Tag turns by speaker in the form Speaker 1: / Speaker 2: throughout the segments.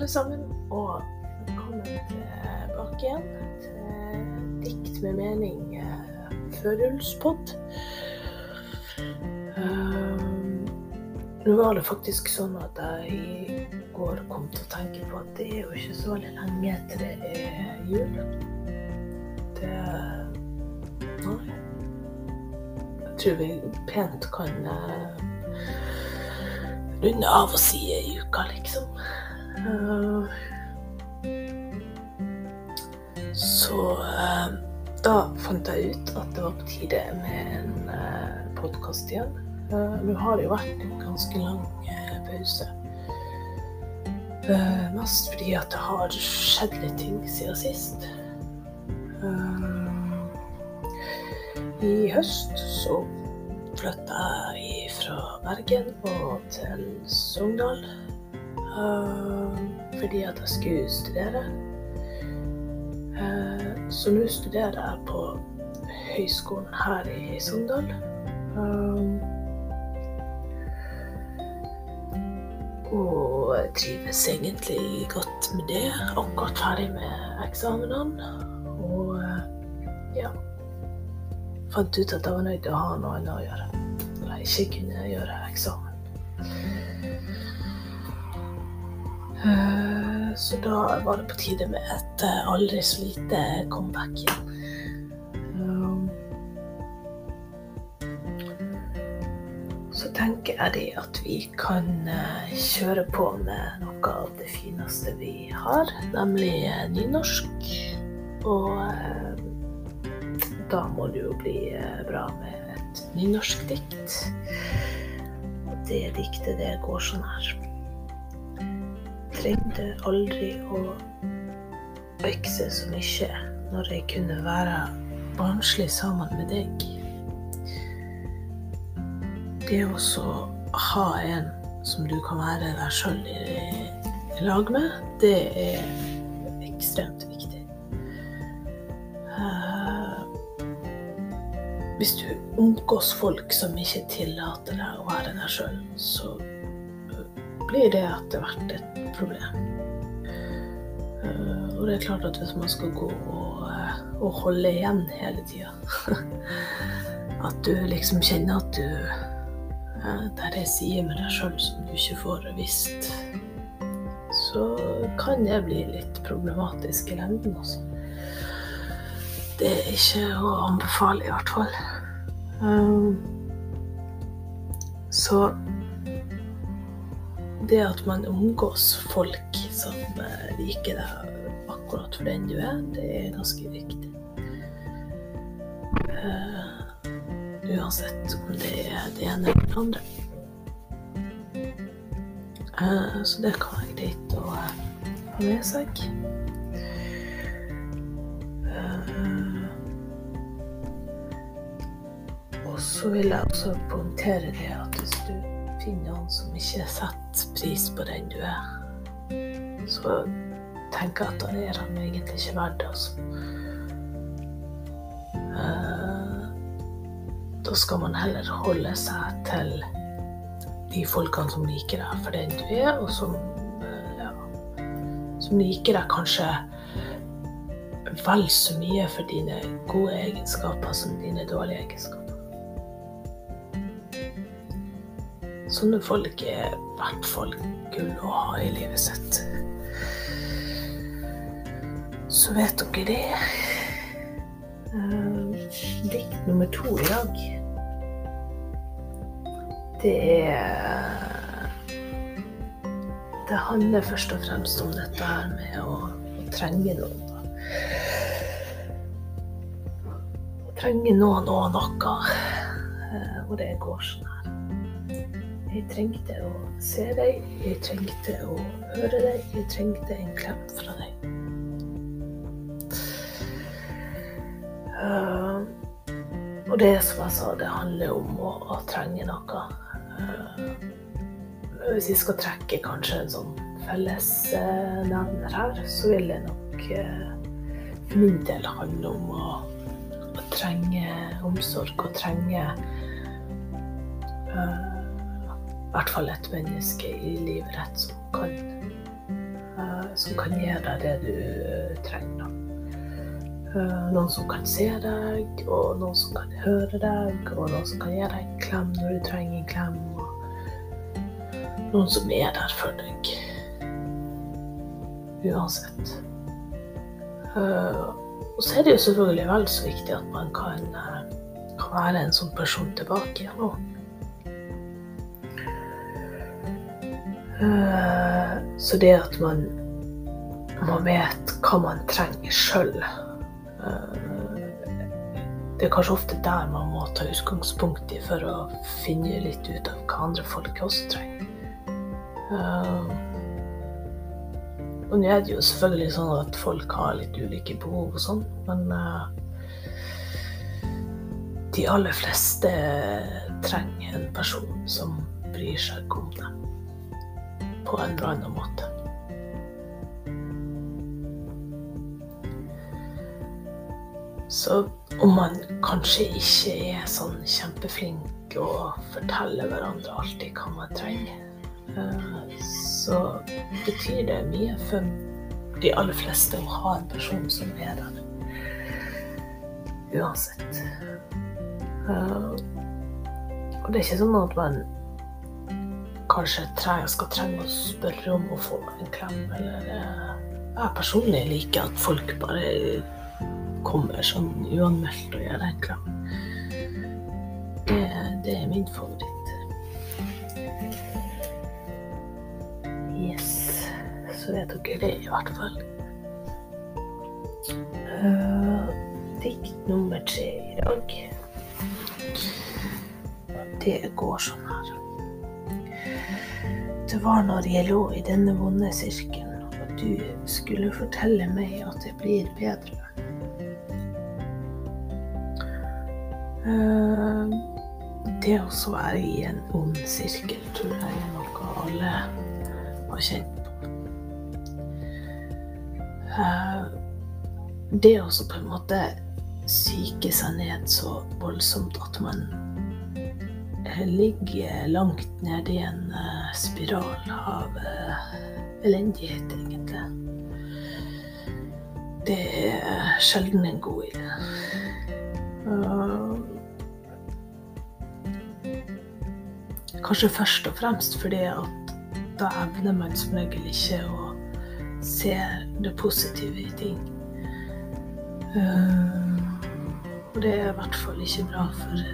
Speaker 1: alle sammen, og velkommen tilbake igjen til Dikt med mening eh, førjulspod. Um, nå var det faktisk sånn at jeg i går kom til å tenke på at det er jo ikke så veldig lenge til det er jul. Det Nei. Jeg tror vi pent kan uh, runde av og si ei uke, liksom. Så uh, da fant jeg ut at det var på tide med en uh, podkast igjen. Nå har det jo vært en ganske lang pause. mest fordi at det har skjedd litt ting siden sist. I høst så flytta jeg fra Bergen og til Sogndal. Uh, fordi at jeg skulle studere. Uh, så nå studerer jeg på høyskolen her i Sogndal. Uh, og jeg trives egentlig godt med det. Akkurat ferdig med eksamenene. Og ja Fant ut at jeg var nødt til å ha noe annet å gjøre når jeg ikke kunne gjøre eksamen. Så da var det på tide med et aldri så lite comeback igjen. Så tenker jeg det at vi kan kjøre på med noe av det fineste vi har, nemlig nynorsk. Og da må det jo bli bra med et nynorskdikt. Og det diktet, det går sånn her trengte aldri å vokse så mye når jeg kunne være barnslig sammen med deg. Det å ha en som du kan være deg sjøl i, lag med, det er ekstremt viktig. Uh, hvis du omgås folk som ikke tillater deg å være deg sjøl, så blir det etter hvert et problem. Og det er klart at hvis man skal gå og, og holde igjen hele tida At du liksom kjenner at du Det er sider med deg sjøl som du ikke får visst, så kan det bli litt problematisk i lengden, altså. Det er ikke å anbefale, i hvert fall. Så det at man omgås folk som liker deg akkurat for den du er, det er ganske viktig. Uh, uansett om det er det ene eller det andre. Uh, så det kan være greit å ha med seg. Uh, og så vil jeg også poengtere det at hvis du finner noen som ikke setter pris på den du er, så tenker jeg at da er han egentlig ikke verdt det, altså. Da skal man heller holde seg til de folkene som liker deg for den du er, og som, ja, som liker deg kanskje vel så mye for dine gode egenskaper som dine dårlige egenskaper. Sånne folk er i hvert fall gull å ha i livet sitt. Så vet dere det. Uh, dikt nummer to i dag, det er Det handler først og fremst om dette her med å trenge noen. Å trenge noen og noe. Uh, og det går sånn her. Jeg trengte å se deg, jeg trengte å høre deg, jeg trengte en klem fra deg. Uh, og det som jeg sa, det handler om å, å trenge noe. Uh, hvis vi skal trekke kanskje en sånn fellesnevner her, så vil det nok uh, for min del handle om å, å trenge omsorg og trenge i hvert fall et menneske i livet rett som kan uh, som kan gi deg det du trenger. Eh, noen som kan se deg, og noen som kan høre deg, og noen som kan gi deg en klem når du trenger en klem. Noen som er der for deg. Uansett. Eh, og så er det jo selvfølgelig vel så viktig at man kan, eh, kan være en sånn person tilbake igjen òg. Så det at man, man vet hva man trenger sjøl Eh, det er kanskje ofte der man må ta utgangspunkt i for å finne litt ut av hva andre folk også trenger. Eh, og nå er det jo selvfølgelig sånn at folk har litt ulike behov og sånn, men de aller fleste trenger en person som bryr seg om dem på en eller annen måte. Så om man kanskje ikke er sånn kjempeflink og forteller hverandre alltid hva man trenger, eh, så betyr det mye for de aller fleste å ha en person som er der. Uansett. Eh, og det er ikke sånn at man kanskje skal trenge å spørre om å få en klem, eller eh, Jeg personlig liker at folk bare kommer sånn uanmeldt og gjør en klem. Det, det er min favoritt. Yes. Så vet dere det, i hvert fall. Uh, dikt nummer tre i dag. Det går sånn her. Det var når jeg lå i denne vonde sirkelen, og du skulle fortelle meg at det blir bedre. Eh, det å være i en ond sirkel tror jeg er noe alle har kjent på. Eh, det å på en måte syke seg ned så voldsomt at man eh, ligger langt nede i en spiral av elendighet, egentlig. Det er sjelden en god idé. Kanskje først og fremst fordi at da evner man som regel ikke å se det positive i ting. Uh, og det er i hvert fall ikke bra for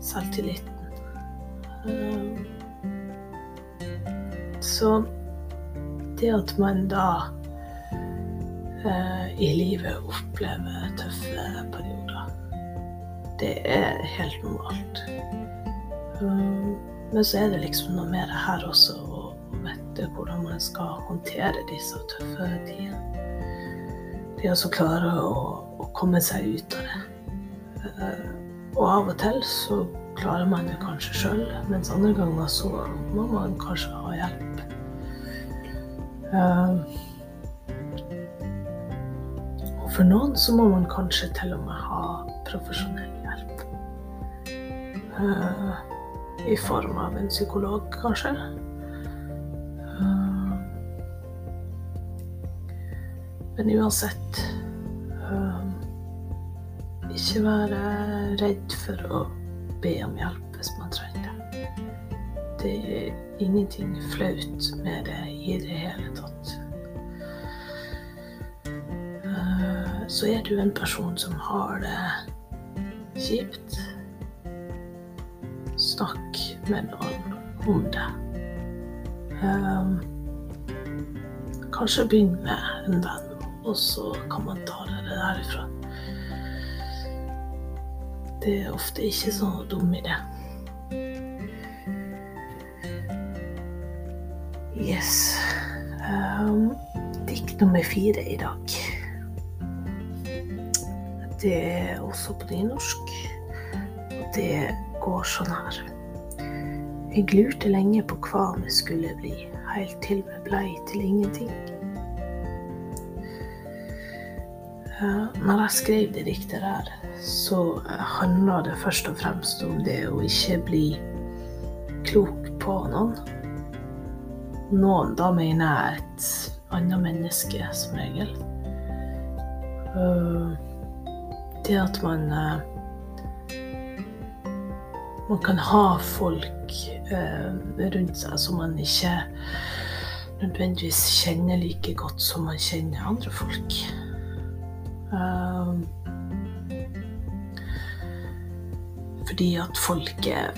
Speaker 1: selvtilliten. Uh, så det at man da i livet opplever tøffe perioder, det er helt normalt. Um, men så er det liksom noe mer her også å vite hvordan man skal håndtere disse tøffe tidene. Det å klare å, å, komme seg ut av det. Og av og til så klarer man det kanskje sjøl, mens andre ganger så må man kanskje ha hjelp. Um, og for noen så må man kanskje til og med ha profesjonell hjelp. Uh, i form av en psykolog, kanskje. Eh, men uansett eh, Ikke være redd for å be om hjelp hvis man trenger det. Det er ingenting flaut med det i det hele tatt. Eh, så er du en person som har det kjipt snakk med noen om det. Um, kanskje begynn med en venn, og så kan man ta det derifra. Det er ofte ikke så dum idé. Yes. Um, dikt nummer fire i dag. Det er også på nynorsk. Og det går sånn her. Jeg lurte lenge på hva vi skulle bli, helt til vi blei til ingenting. Når jeg skrev det diktet der, så handla det først og fremst om det å ikke bli klok på noen. noen, da mener jeg et annet menneske, som regel. Uh, det at man uh, Man kan ha folk rundt seg som man ikke nødvendigvis kjenner like godt som man kjenner andre folk. Fordi at folk er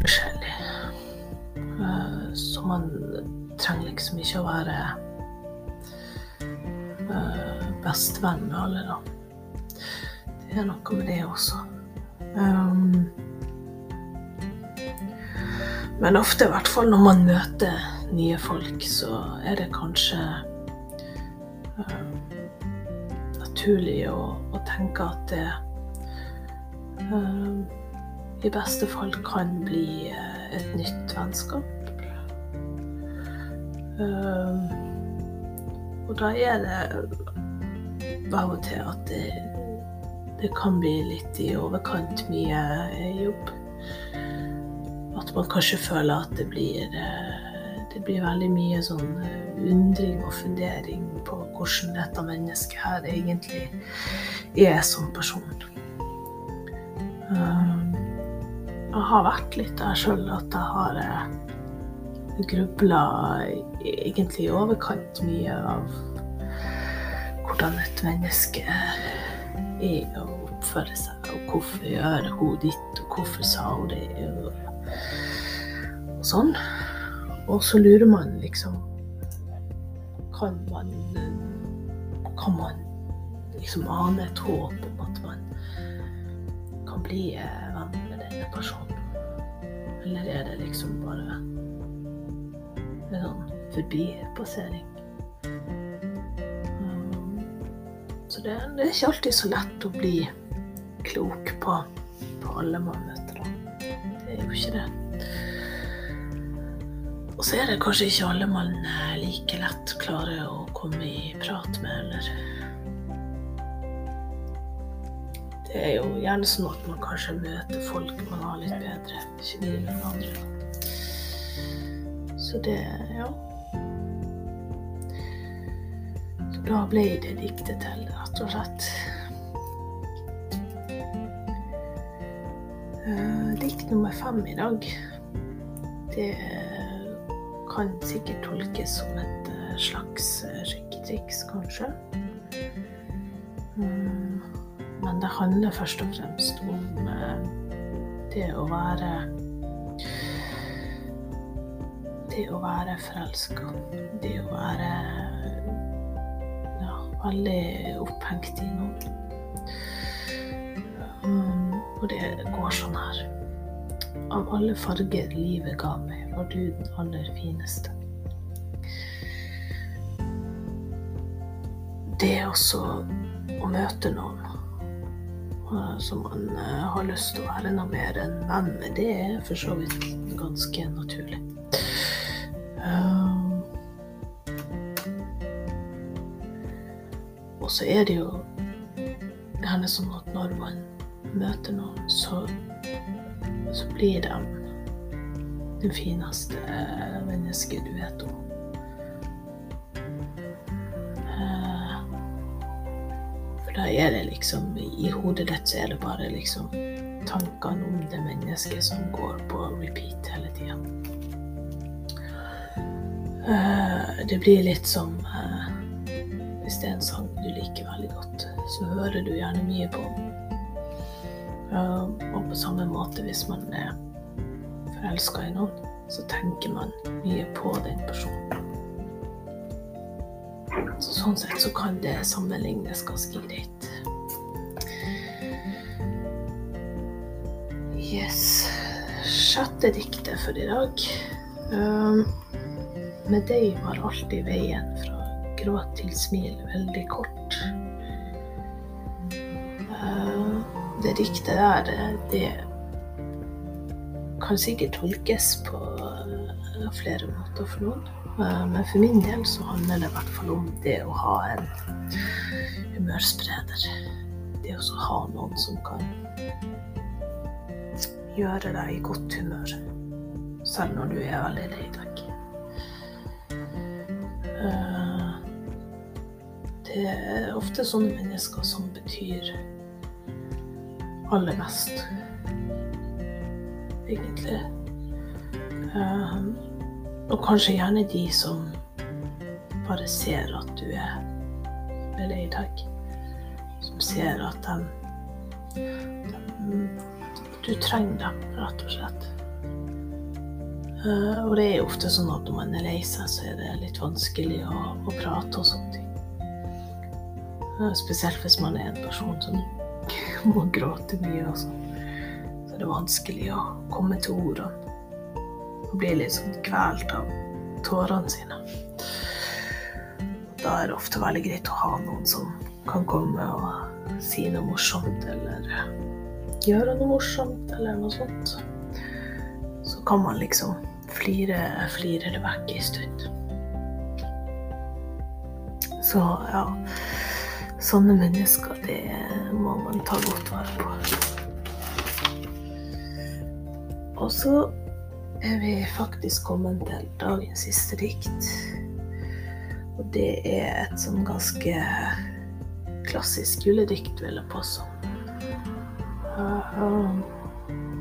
Speaker 1: forskjellige. så man trenger liksom ikke å være bestevenn med alle, da. Det er noe med det også. Um, men ofte, i hvert fall når man møter nye folk, så er det kanskje um, naturlig å, å, tenke at det um, i beste fall kan bli uh, et nytt vennskap. Um, og da er det av og til at det, det kan bli litt i overkant mye jobb. At man kanskje føler at det blir, eh, det blir veldig mye sånn eh, undring og fundering på hvordan dette mennesket her egentlig er som person. Um, jeg har vært litt der sjøl at jeg har eh, grubla egentlig i overkant mye av hvordan et menneske er å oppføre seg, og hvorfor gjør hun ditt, og hvorfor sa hun det, og sånn. Og så lurer man liksom Kan man Kan man liksom ane et håp om at man kan bli venn med denne personen? Eller er det liksom bare en sånn forbipassering? Så det, det, er ikke alltid så lett å bli klok på, på alle man møter. Da. Det er jo ikke det. Og så er det kanskje ikke alle man eh, like lett klarer å komme i prat med, eller Det er jo gjerne sånn at man kanskje møter folk man har litt bedre kjemi enn andre. Så det, ja. Da ble det diktet til, rett og slett. Uh, dikt nummer fem i dag, det kan sikkert tolkes som et uh, slags sjekketriks, kanskje. Um, men det handler først og fremst om uh, det å være Det å være forelska. Det å være veldig opphengt i noe. Um, og det går sånn her. Av alle farger livet ga meg, var du den aller fineste. Det også å møte noen uh, som man uh, har lyst til å være noe mer enn venn med, det er for så vidt ganske naturlig. Uh, Og så er det jo gjerne sånn at når man møter noen, så, så blir de det fineste mennesket du vet om. Eh, for da er det liksom I hodet ditt så er det bare liksom tankene om det mennesket som går på repeat hele tida. Eh, det blir litt som eh, hvis det er en sang du liker veldig godt, så hører du gjerne mye på den. Og på samme måte hvis man er forelska i noen, så tenker man mye på den personen. Så sånn sett så kan det sammenlignes ganske greit. Yes. Sjette diktet for i dag. Um, med deg var alltid veien fra gråt til smil veldig kort. Eh, det diktet der, det kan sikkert tolkes på eh, flere måter for noen. Eh, men for min del så handler det i hvert fall om det å ha en humørspreder. Det å ha noen som kan gjøre deg i godt humør, selv når du er veldig lei deg. Uh, det er ofte sånne mennesker som betyr aller mest, egentlig. Um, og kanskje gjerne de som bare ser at du er lei deg. Som ser at de, de, Du trenger dem, rett og slett. Uh, og det er ofte sånn at når man er lei seg, så er det litt vanskelig å, å prate og sånne ting. Uh, spesielt hvis man er en person som må gråte mye og Så Så er det vanskelig å komme til ordene og blir litt sånn kvelt av tårene sine. Da er det ofte veldig greit å ha noen som kan komme og si noe morsomt, eller gjøre noe morsomt, eller noe sånt. Så kan man liksom flire, flire det vekk en stund. Så ja Sånne mennesker, det må man ta godt vare på. Og så er vi faktisk kommet til dagens siste dikt. Og det er et sånn ganske klassisk juledikt, vil jeg påstå.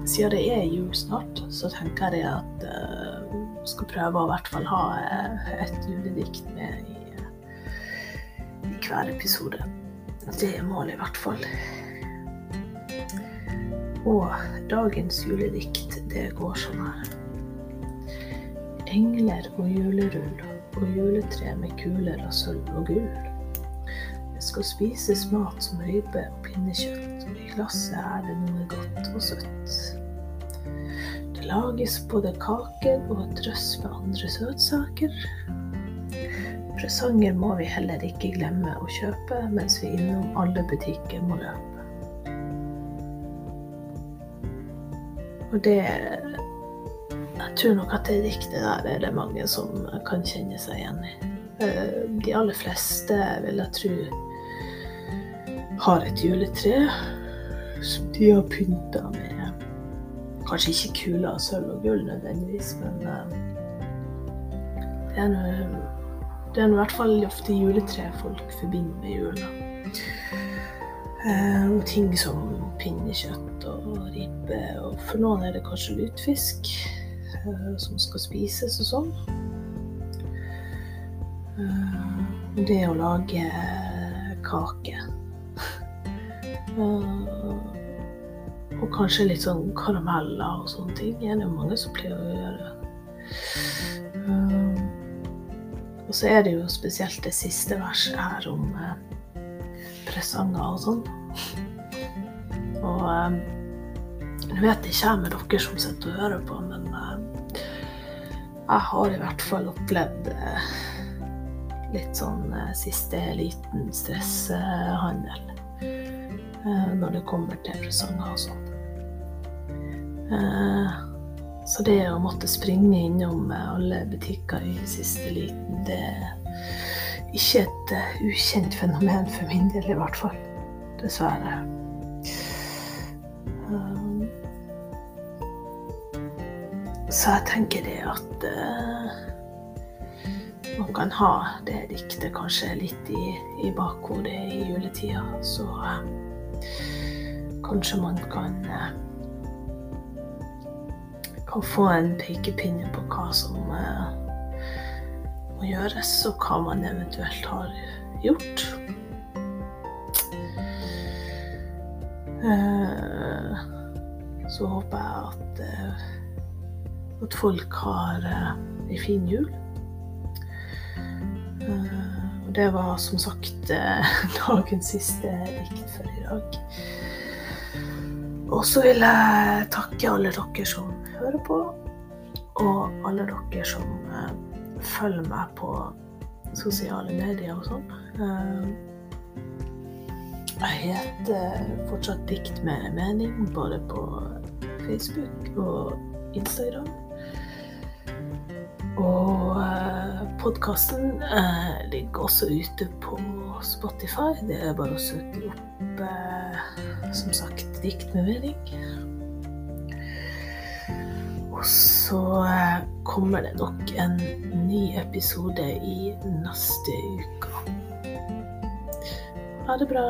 Speaker 1: Siden det er jul snart, så tenker jeg at jeg uh, skal prøve å i hvert fall ha uh, et juledikt med i hver episode. Det er målet, i hvert fall. Og dagens juledikt, det går sånn her engler og julerull og juletre med kuler av sølv og gull. Det skal spises mat som ribbe og pinnekjøtt, og i glasset er det noe godt og søtt. Det lages både kaker og et drøss med andre søtsaker. Presanger må vi heller ikke glemme å kjøpe mens vi innom alle butikker må løpe. Og det jeg tror nok at det diktet der er det mange som kan kjenne seg igjen i. Eh, de aller fleste, vil jeg tro, har et juletre som de har pynta med Kanskje ikke kuler av sølv og gull nødvendigvis, men eh, det er nå det er i hvert fall ofte juletre folk forbinder med jula. Eh, og ting som pinnekjøtt og ribbe, og for noen er det kanskje lutfisk. Eh, som skal spises og sånn. Eh, det å lage kake. Eh, og kanskje litt sånn karameller og sånne ting. Det er det mange som pleier å gjøre. Og så er det jo spesielt det siste verset her om presanger og sånn. Og jeg vet ikke med dere som sitter og hører på, men jeg har i hvert fall opplevd eh, litt sånn eh, siste liten stresshandel eh, når det kommer til presanger og sånn. Så det å måtte springe innom alle butikker i siste liten, det er ikke et ukjent fenomen for min del, i hvert fall. Dessverre. Så jeg tenker det at uh, man kan ha det diktet kanskje litt i, i bakhodet i juletida. Så kanskje man kan kan få en pekepinne på hva som må gjøres, og hva man eventuelt har gjort. Så håper jeg at at folk har ei uh, fin jul. Uh, og det var som sagt uh, dagens siste dikt for i dag. Og så vil jeg takke alle dere som hører på, og alle dere som eh, følger meg på sosiale medier og sånn. Jeg heter fortsatt Dikt med mening, både på Facebook og Instagram. Og eh, podkasten eh, ligger også ute på Spotify. Det er bare å søke opp, eh, som sagt, dikt med mening. Og så eh, kommer det nok en ny episode i neste uke. Ha det bra.